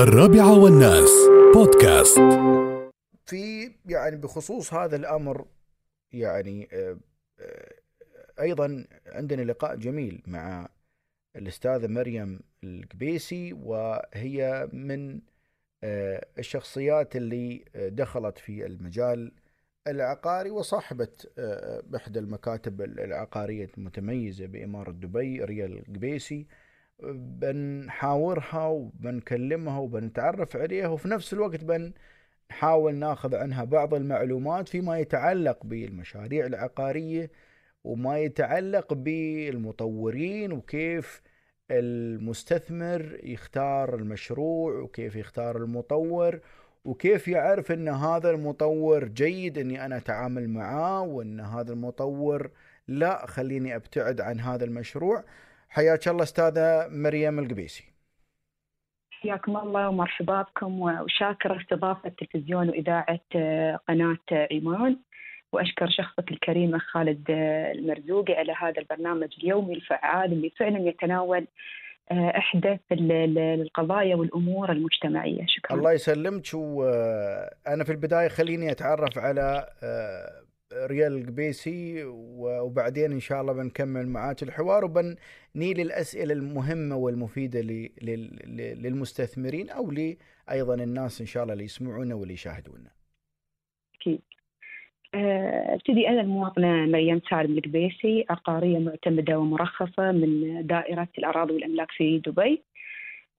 الرابعة والناس. بودكاست. في يعني بخصوص هذا الأمر يعني آه، آه، أيضا عندنا لقاء جميل مع الأستاذة مريم القبيسي وهي من آه، الشخصيات اللي دخلت في المجال العقاري وصاحبة إحدى المكاتب العقارية المتميزة بإمارة دبي ريال القبيسي. بنحاورها وبنكلمها وبنتعرف عليها وفي نفس الوقت بنحاول ناخذ عنها بعض المعلومات فيما يتعلق بالمشاريع العقارية وما يتعلق بالمطورين وكيف المستثمر يختار المشروع وكيف يختار المطور وكيف يعرف إن هذا المطور جيد إني أنا أتعامل معاه وإن هذا المطور لا خليني أبتعد عن هذا المشروع. حياك الله أستاذة مريم القبيسي. حياكم الله ومرحبا بكم وشاكر استضافة تلفزيون وإذاعة آه، قناة إيمان. وأشكر شخصك الكريم خالد آه، المرزوقي على هذا البرنامج اليومي الفعال اللي فعلا يتناول آه، أحدث القضايا والأمور المجتمعية. شكرا. الله يسلمك وأنا في البداية خليني أتعرف على ريال القبيسي وبعدين إن شاء الله بنكمل معاك الحوار وبنيل الأسئلة المهمة والمفيدة للمستثمرين أو أيضا الناس إن شاء الله اللي يسمعونا واللي يشاهدونا. أكيد. آه، أبتدي أنا المواطنة مريم سالم القبيسي عقارية معتمدة ومرخصة من دائرة الأراضي والأملاك في دبي.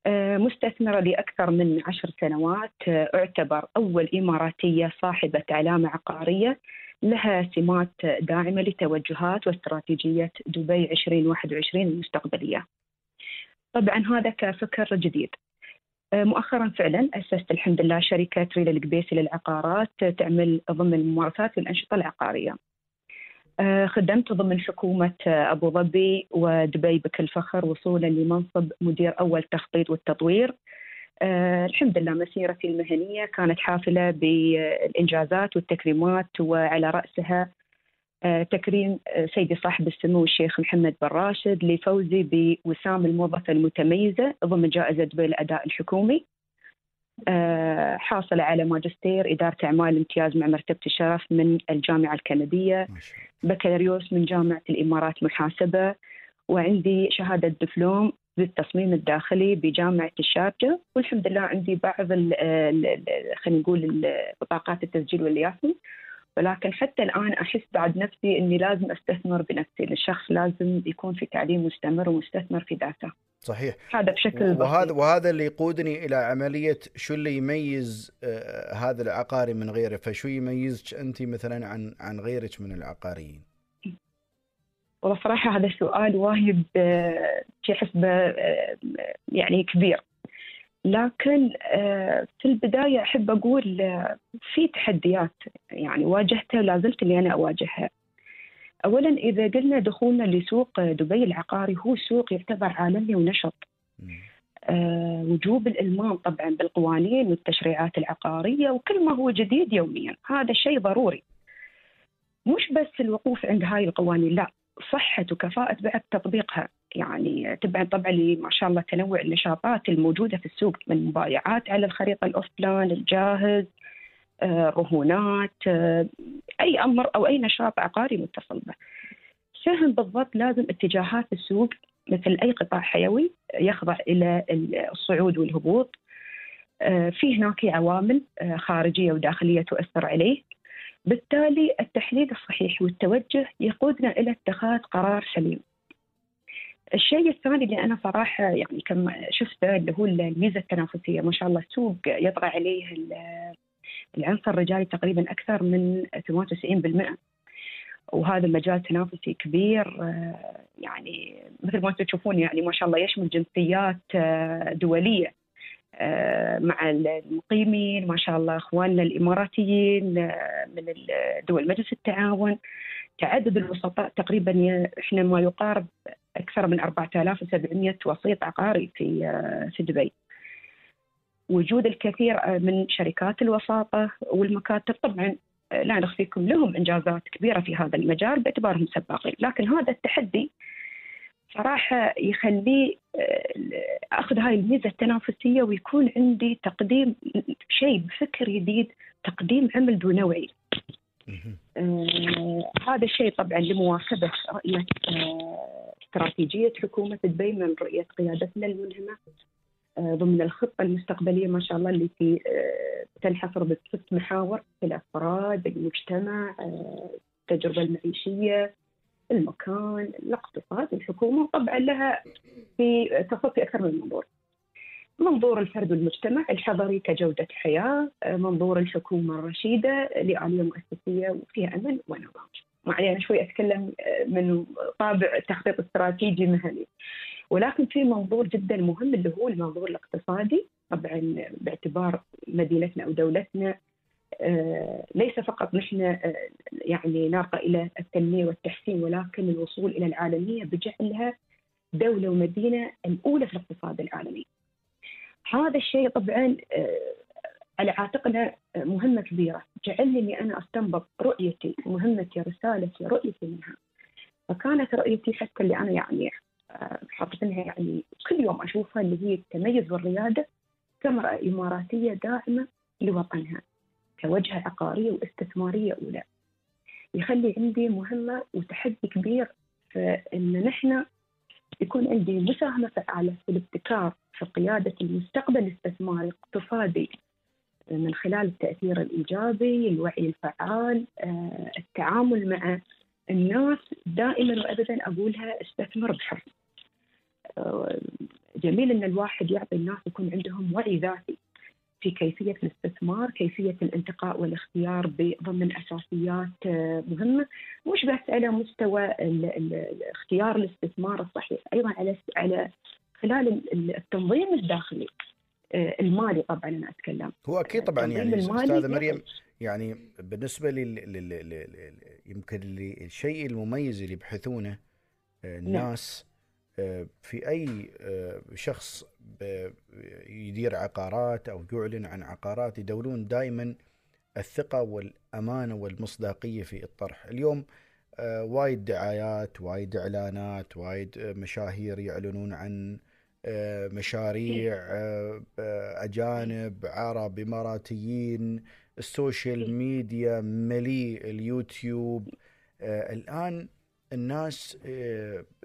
آه، مستثمرة لأكثر من عشر سنوات آه، أعتبر أول إماراتية صاحبة علامة عقارية لها سمات داعمة لتوجهات واستراتيجية دبي 2021 المستقبلية. طبعا هذا كفكر جديد. آه، مؤخرا فعلا أسست الحمد لله شركة ريل القبيسي للعقارات تعمل ضمن الممارسات والأنشطة العقارية. آه، خدمت ضمن حكومة أبو ظبي ودبي بكل فخر وصولا لمنصب مدير أول تخطيط والتطوير. آه الحمد لله مسيرتي المهنية كانت حافلة بالإنجازات والتكريمات وعلى رأسها آه تكريم آه، سيدي صاحب السمو الشيخ محمد بن راشد لفوزي بوسام الموظفة المتميزة ضمن جائزة دبي الأداء الحكومي. حاصلة على ماجستير إدارة أعمال امتياز مع مرتبة الشرف من الجامعة الكندية. بكالوريوس من جامعة الإمارات محاسبة. وعندي شهادة دبلوم للتصميم الداخلي بجامعة الشارجة والحمد لله عندي بعض خلينا نقول بطاقات التسجيل واللياسي ولكن حتى الآن أحس بعد نفسي أني لازم أستثمر بنفسي. الشخص لازم يكون في تعليم مستمر ومستثمر في ذاته. صحيح. هذا بشكل وهذا بسيط. وهذا اللي يقودني إلى عملية شو اللي يميز آه هذا العقاري من غيره. فشو يميزك أنت مثلا عن عن غيرك من العقاريين؟ والله صراحة هذا سؤال وايد آه، في حسبة آه، يعني كبير. لكن آه، في البداية أحب أقول في تحديات يعني واجهتها ولا زلت اللي أنا أواجهها. أولا إذا قلنا دخولنا لسوق دبي العقاري هو سوق يعتبر عالمي ونشط. وجوب الإلمام طبعا بالقوانين والتشريعات العقارية وكل ما هو جديد يوميا. هذا شيء ضروري. مش بس الوقوف عند هاي القوانين لا. صحة وكفاءة بعد تطبيقها. يعني تبعا طبعا ما شاء الله تنوع النشاطات الموجودة في السوق من مبايعات على الخريطة الأوف بلان الجاهز آه، رهونات آه، أي أمر أو أي نشاط عقاري متصل به. فهم بالضبط لازم اتجاهات السوق مثل أي قطاع حيوي يخضع إلى الصعود والهبوط. آه، في هناك عوامل خارجية وداخلية تؤثر عليه. بالتالي التحليل الصحيح والتوجه يقودنا إلى اتخاذ قرار سليم. الشيء الثاني اللي أنا صراحة يعني كم شفته اللي هو الميزة التنافسية ما شاء الله السوق يطغى عليه العنصر الرجالي تقريبا أكثر من 98% وهذا المجال تنافسي كبير يعني مثل ما أنتم تشوفون يعني ما شاء الله يشمل جنسيات دولية آه، مع المقيمين ما شاء الله إخواننا الإماراتيين آه، من دول مجلس التعاون. تعدد الوسطاء تقريبا إحنا ما يقارب أكثر من 4700 وسيط عقاري في آه، في دبي. وجود الكثير من شركات الوساطة والمكاتب. طبعا لا نخفيكم لهم إنجازات كبيرة في هذا المجال باعتبارهم سباقين، لكن هذا التحدي صراحة يخليه أخذ هاي الميزة التنافسية ويكون عندي تقديم شيء بفكر جديد تقديم عمل ذو آه هذا الشيء طبعا لمواكبة رؤية آه استراتيجية حكومة دبي من رؤية قيادتنا الملهمه آه ضمن الخطة المستقبلية ما شاء الله اللي في آه تنحصر بست محاور الأفراد، المجتمع، آه التجربة المعيشية، المكان، الاقتصاد، الحكومة، طبعا لها في تصفي أكثر من منظور. منظور الفرد والمجتمع الحضري كجودة حياة منظور الحكومة الرشيدة لآلية مؤسسية وفيها أمن ونظام معي أنا شوي أتكلم من طابع تخطيط استراتيجي مهني ولكن في منظور جدا مهم اللي هو المنظور الاقتصادي. طبعا باعتبار مدينتنا أو دولتنا ليس فقط نحن يعني نرقى إلى التنمية والتحسين ولكن الوصول إلى العالمية بجعلها دولة ومدينة الأولى في الاقتصاد العالمي. هذا الشيء طبعا على عاتقنا مهمة كبيرة. جعلني أني أنا أستنبط رؤيتي مهمتي رسالتي رؤيتي منها. فكانت رؤيتي حتى اللي أنا يعني حاطتها يعني كل يوم أشوفها اللي هي التميز والريادة كامرأة إماراتية داعمة لوطنها. كوجهة عقارية واستثمارية أولى. يخلي عندي مهمة وتحدي كبير فإن نحن يكون عندي مساهمة فعالة في الابتكار في قيادة المستقبل الاستثماري الاقتصادي من خلال التأثير الإيجابي الوعي الفعال التعامل مع الناس. دائما وأبدا أقولها استثمر بحرص جميل أن الواحد يعطي الناس يكون عندهم وعي ذاتي. في كيفية الاستثمار كيفية الانتقاء والاختيار ضمن أساسيات مهمة. مش بس على مستوى اختيار الاستثمار الصحيح؟ أيضا على على خلال التنظيم الداخلي المالي طبعا أنا أتكلم. هو أكيد طبعا يعني أستاذة مريم يعني بالنسبة لل... لل... لل... يمكن الشيء المميز اللي يبحثونه الناس في أي شخص يدير عقارات أو يعلن عن عقارات يدورون دائما الثقة والأمانة والمصداقية في الطرح. اليوم وايد دعايات وايد إعلانات وايد مشاهير يعلنون عن مشاريع أجانب عرب إماراتيين ال social media مليء اليوتيوب. الآن الناس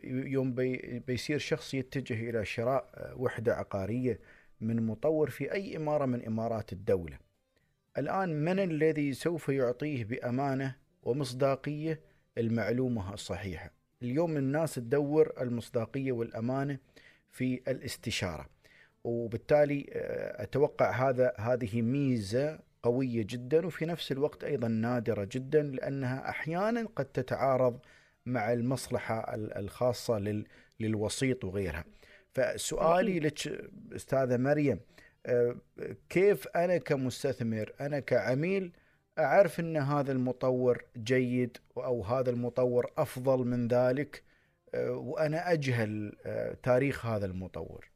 يوم بي بيصير شخص يتجه إلى شراء وحدة عقارية من مطور في أي إمارة من إمارات الدولة. الآن من الذي سوف يعطيه بأمانة ومصداقية المعلومة الصحيحة؟ اليوم الناس تدور المصداقية والأمانة في الاستشارة. وبالتالي أتوقع هذا هذه ميزة قوية جدا وفي نفس الوقت أيضا نادرة جدا لأنها أحيانا قد تتعارض مع المصلحة الخاصة للوسيط وغيرها. فسؤالي لك أستاذة مريم كيف أنا كمستثمر أنا كعميل أعرف أن هذا المطور جيد أو هذا المطور أفضل من ذلك وأنا أجهل تاريخ هذا المطور؟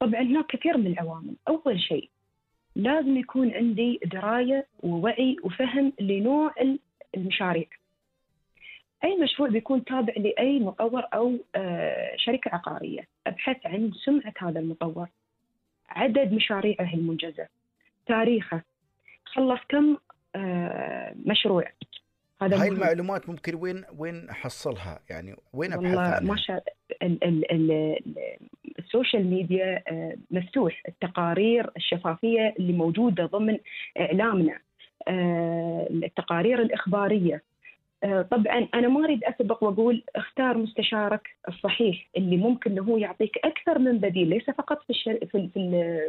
طبعا هناك كثير من العوامل. أول شيء لازم يكون عندي دراية ووعي وفهم لنوع المشاريع. أي مشروع بيكون تابع لأي مطور أو شركة عقارية أبحث عن سمعة هذا المطور عدد مشاريعه المنجزة تاريخه خلص كم مشروع. هذا هاي المعلومات ممكن وين وين أحصلها؟ يعني وين أبحث عنها؟ ما شاء ال social media مفتوح. التقارير الشفافية اللي موجودة ضمن إعلامنا التقارير الإخبارية. طبعا أنا ما أريد أسبق وأقول اختار مستشارك الصحيح اللي ممكن إنه هو يعطيك أكثر من بديل ليس فقط في الشر... في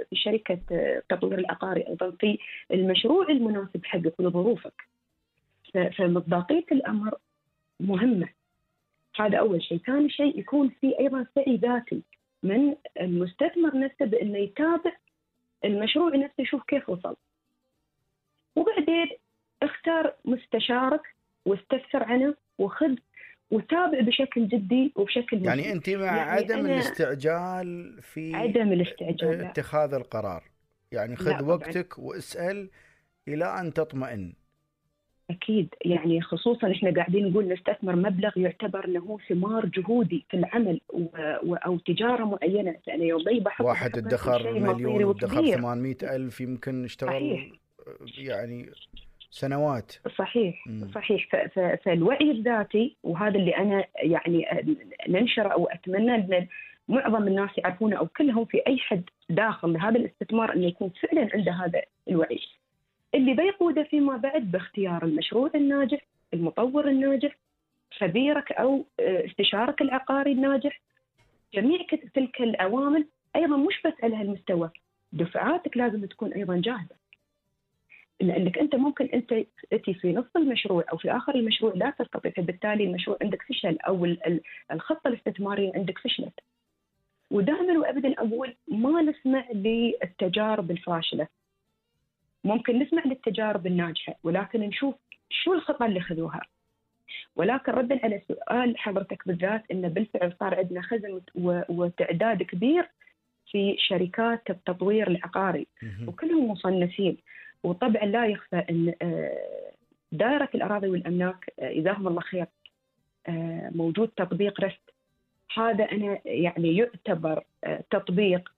في شركة التطوير العقاري أيضا في المشروع المناسب حقك ولظروفك فمصداقية الأمر مهمة. هذا أول شيء، ثاني شيء يكون في أيضا سعي ذاتي من المستثمر نفسه بإنه يتابع المشروع نفسه يشوف كيف وصل. وبعدين اختار مستشارك واستفسر عنه وخذ وتابع بشكل جدي وبشكل يعني مجد. انت مع يعني عدم الاستعجال في عدم الاستعجال اتخاذ القرار يعني خذ وقتك واسأل إلى أن تطمئن أكيد يعني خصوصا إحنا قاعدين نقول نستثمر مبلغ يعتبر انه هو ثمار جهودي في العمل و... و... أو تجارة معينة فانا يوم بحط واحد ادخر مليون وكبير. 800 ألف يمكن اشتغل صحيح. يعني سنوات صحيح مم. صحيح. فالوعي الذاتي وهذا اللي أنا يعني ننشره أو أتمنى أن معظم الناس يعرفونه أو كلهم في أي حد داخل لهذا الاستثمار انه يكون فعلا عنده هذا الوعي. اللي بيقوده فيما بعد باختيار المشروع الناجح، المطور الناجح، خبيرك أو آه، استشارك العقاري الناجح. جميع تلك العوامل أيضا مش بس على هالمستوى، دفعاتك لازم تكون أيضا جاهزة. لأنك أنت ممكن أنت تأتي في نص المشروع أو في آخر المشروع لا تستطيع فبالتالي المشروع عندك فشل أو ال- ال- الخطه الاستثماريه عندك فشلت. ودائما وابدا أقول ما نسمع للتجارب الفاشلة. ممكن نسمع للتجارب الناجحة ولكن نشوف شو الخطه اللي خذوها. ولكن ردا على سؤال حضرتك بالذات إنه بالفعل صار عندنا خزن وتعداد كبير في شركات التطوير العقاري. وكلهم مصنفين وطبعا لا يخفى أن آه، دائره الأراضي والأملاك آه، جزاهم الله خير آه، موجود تطبيق رست هذا أنا يعني يعتبر تطبيق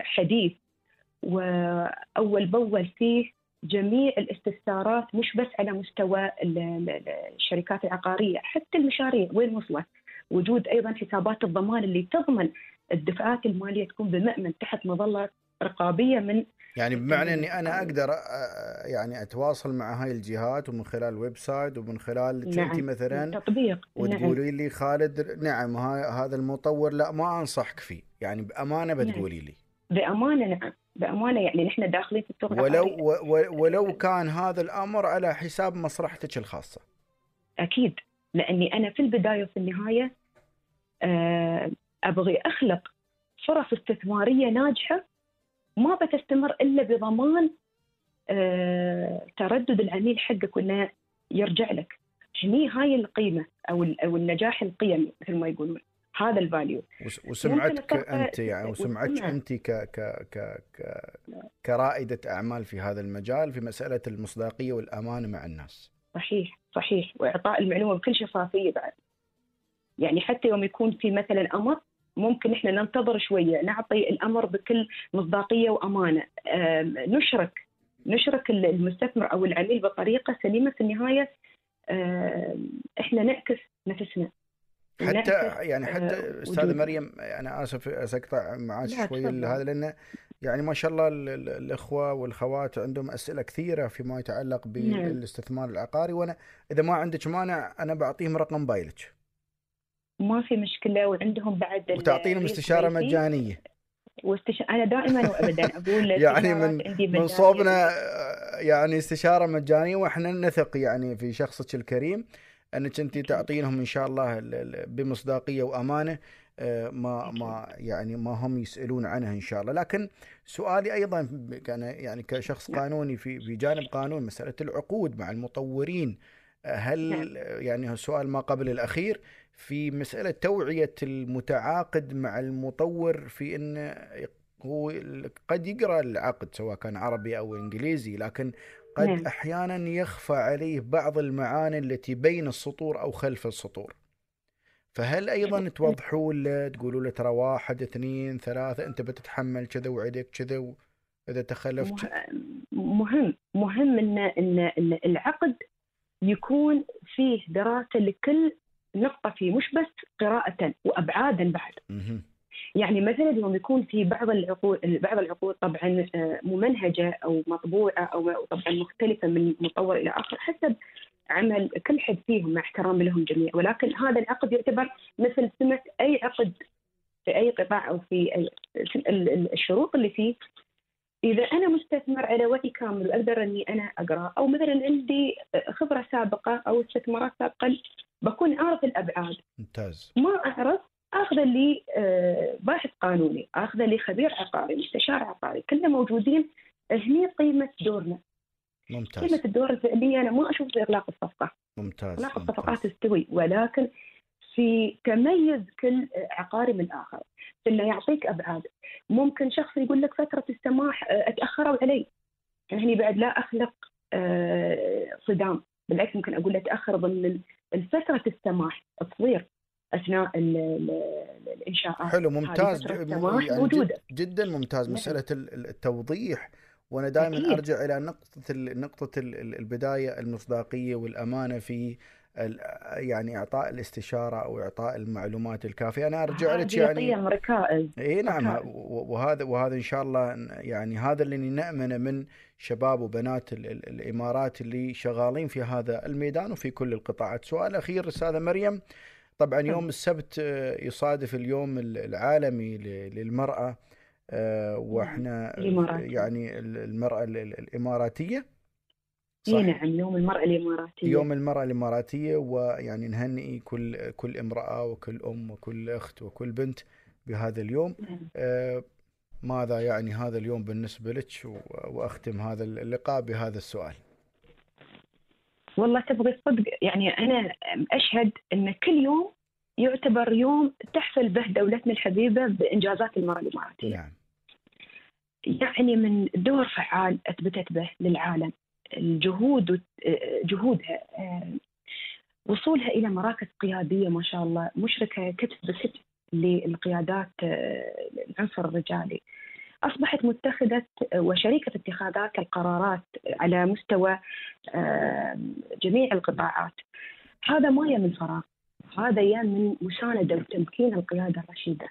حديث. وأول بأول فيه جميع الاستفسارات مش بس على مستوى ال- ال- ال- الشركات العقارية حتى المشاريع وين وصلت؟ وجود أيضا حسابات الضمان اللي تضمن الدفعات المالية تكون بمأمن تحت مظلة رقابية من يعني بمعنى إني أنا أقدر أ- يعني أتواصل مع هاي الجهات ومن خلال website ومن خلال انت نعم مثلا تطبيق نعم. وتقولي لي خالد نعم ها- هذا المطور لا ما أنصحك فيه. يعني بأمانة نعم. بتقولي لي. بأمانة نعم. بأمانة يعني نحن داخلين في السوق ولو ولو كان هذا الأمر على حساب مصلحتك الخاصة. أكيد. لأني أنا في البداية وفي النهاية آه، أبغي أخلق فرص استثمارية ناجحة ما بتستمر إلا بضمان آه، تردد العميل حقك وإنه يرجع لك. هني هاي القيمة أو أو النجاح القيمي مثل ما يقولون. هذا الفاليو وس- وسمعتك أنت يعني وسمعتك. أنت ك ك ك كرائدة أعمال في هذا المجال في مسألة المصداقية والأمانة مع الناس. صحيح صحيح. وإعطاء المعلومة بكل شفافية بعد. يعني حتى يوم يكون في مثلا أمر ممكن إحنا ننتظر شوية نعطي الأمر بكل مصداقية وأمانة نشرك نشرك المستثمر أو العميل بطريقة سليمة في النهاية إحنا نعكس نفسنا حتى يعني حتى آه، أستاذ وجود. مريم أنا أسف أسقطع معك شوي. هذا لأنه يعني ما شاء الله ال- ال- الأخوة والخوات عندهم أسئلة كثيرة فيما يتعلق نعم. بالاستثمار العقاري وأنا إذا ما عندك مانع أنا بعطيهم رقم موبايلك ما في مشكلة وعندهم بعد وتعطينهم استشارة. مجانية واستش... أنا دائما وابدا أقول يعني من من. صوبنا يعني استشارة مجانية وإحنا نثق يعني في شخصك الكريم إنك أنت تعطينهم إن شاء الله ال- ال- بمصداقية وأمانة آه، ما ما يعني ما هم يسألون عنها إن شاء الله لكن سؤالي أيضا كان يعني كشخص نعم. قانوني في في جانب قانون مسألة العقود مع المطورين هل نعم. يعني السؤال ما قبل الأخير في مسألة توعية المتعاقد مع المطور في انه هو قد يقرأ العقد سواء كان عربي أو إنجليزي لكن قد نعم. أحيانا يخفى عليه بعض المعاني التي بين السطور أو خلف السطور. فهل أيضا توضحوا له تقولوا له ترى واحد اثنين ثلاثة أنت بتتحمل كذا وعليك كذا واذا تخلفت مه- مهم مهم إن إن إن العقد يكون فيه دراسة لكل نقطة فيه مش بس قراءة وأبعادا بعد. يعني مثلا يوم يكون في بعض العقود بعض العقود طبعا آه، ممنهجة أو مطبوعة أو طبعا مختلفة من مطور إلى آخر حسب عمل كل حد فيهم مع احترامي لهم جميعا ولكن هذا العقد يعتبر مثل سمة أي عقد في أي قطاع أو في أي ال- ال- الشروط اللي فيه إذا أنا مستثمر على وعي كامل وأقدر إني أنا أقرأ أو مثلا عندي خبرة سابقة أو استثمارات سابقه بكون أعرف الأبعاد. ممتاز. ما أعرف آخذ لي آه، باحث قانوني آخذ لي خبير عقاري مستشار عقاري كلنا موجودين هني قيمة دورنا. ممتاز. قيمة الدور الفعلية أنا ما أشوف في إغلاق الصفقة. ممتاز إغلاق. الصفقات تستوي ولكن في تميز كل عقاري من الآخر إنه يعطيك أبعاد. ممكن شخص يقول لك فترة السماح آه، أتأخروا علي. هني بعد لا أخلق آه، صدام. بالعكس ممكن أقول له تأخر ضمن فتره السماح. تصوير أثناء ال- ال- الإنشاءات. حلو ممتاز. يعني جد جدا ممتاز. نعم. ال- التوضيح. وأنا دائما أكيد. أرجع إلى نقطة ال- نقطة ال- ال- البداية المصداقية والأمانة في يعني إعطاء الاستشارة أو إعطاء المعلومات الكافية أنا أرجع لك يعني قيم ركائز إي نعم ركائز. وهذا وهذا إن شاء الله يعني هذا اللي نأمنه من شباب وبنات ال- ال- الإمارات اللي شغالين في هذا الميدان وفي كل القطاعات. سؤال أخير أستاذة مريم طبعا يوم السبت آه، يصادف اليوم ال- العالمي للمرأة آه، وإحنا الإماراتية. يعني ال- المرأة ال- الاماراتيه اي نعم يوم المرأة الإماراتية. يوم المرأة الإماراتية ويعني نهنئ كل كل امرأة وكل أم وكل أخت وكل بنت بهذا اليوم. نعم. آه، ماذا يعني هذا اليوم بالنسبة لك وأختم هذا اللقاء بهذا السؤال؟ والله تبغي صدق يعني أنا أشهد إن كل يوم يعتبر يوم تحفل به دولتنا الحبيبة بإنجازات المرأة الإماراتية. نعم. يعني من دور فعال أثبتت به للعالم. الجهود جهودها وصولها إلى مراكز قيادية ما شاء الله مشركة كتف بكتف للقيادات العنصر الرجالي. أصبحت متخذة وشريكة في اتخاذات القرارات على مستوى جميع القطاعات. هذا ما يا من فراغ هذا يا من مسانده وتمكين القيادة الرشيدة.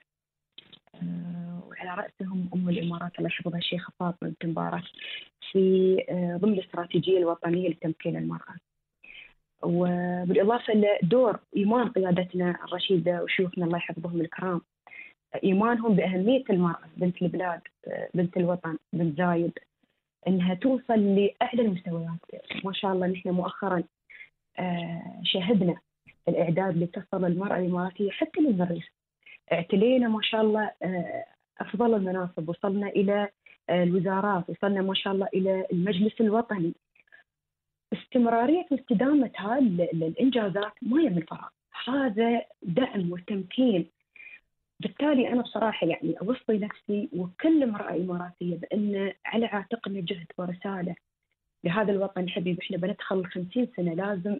وعلى رأسهم أم الإمارات الله يحفظها الشيخه فاطمة بنت مبارك في آه، ضمن الاستراتيجية الوطنية لتمكين المرأة. وبالإضافة لدور إيمان قيادتنا الرشيدة وشيوخنا الله يحفظهم الكرام إيمانهم بأهمية المرأة بنت البلاد آه، بنت الوطن بنت زايد إنها توصل لأعلى المستويات ما شاء الله نحن مؤخرا آه، شاهدنا الإعداد لتصل المرأة الإماراتية حتى للمريخ اعتلينا ما شاء الله آه، أفضل المناصب. وصلنا إلى آه، الوزارات. وصلنا ما شاء الله إلى المجلس الوطني. استمرارية واستدامة هذه ال- الإنجازات ما هي من فراغ. هذا دعم وتمكين. بالتالي أنا بصراحة يعني أوصي نفسي وكل امرأة إماراتية بأن على عاتقنا جهد ورسالة. لهذا الوطن الحبيب إحنا بندخل ال 50 سنة لازم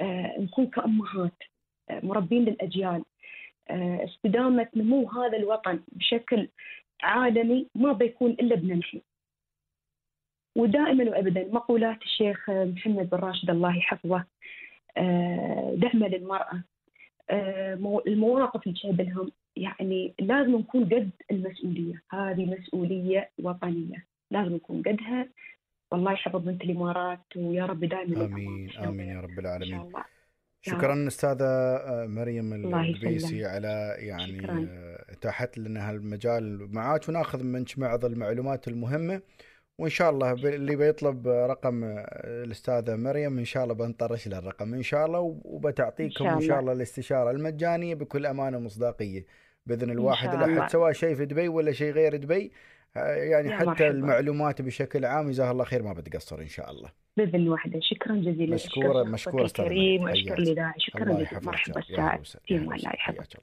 آه، نكون كأمهات مربين للأجيال. آه، استدامة نمو هذا الوطن بشكل عالمي ما بيكون إلا بنا نحن. ودائما وابدا مقولات الشيخ محمد بن راشد الله يحفظه آه، دعمة للمرأة. آه، مو- المواقف اللي لهم يعني لازم نكون قد المسؤولية، هذه مسؤولية وطنية، لازم نكون قدها. والله يحفظ بنت الإمارات ويا رب دائما. آمين آمين يا رب إن شاء العالمين الله. شكرا أستاذة آه، مريم الله يسلمك. على يعني شكراً. آه، اتاحت لنا هالمجال معاك وناخذ منك بعض المعلومات المهمة وإن شاء الله اللي بيطلب رقم آه، الأستاذة مريم إن شاء الله بنطرش له الرقم إن شاء الله وبتعطيكم إن إن شاء شاء الله. الله الاستشارة المجانية بكل أمانة ومصداقيه بإذن الواحد شاء الاحد الله. سواء شيء في دبي ولا شيء غير دبي يعني حتى مرحبا. المعلومات بشكل عام جزاه الله خير ما بتقصر إن شاء الله بإذن واحدة شكرا جزيلا الكريم مريم. واشكر حياك. الاذاعه شكرا جزيلا مرحبا الله. الله يحفظك.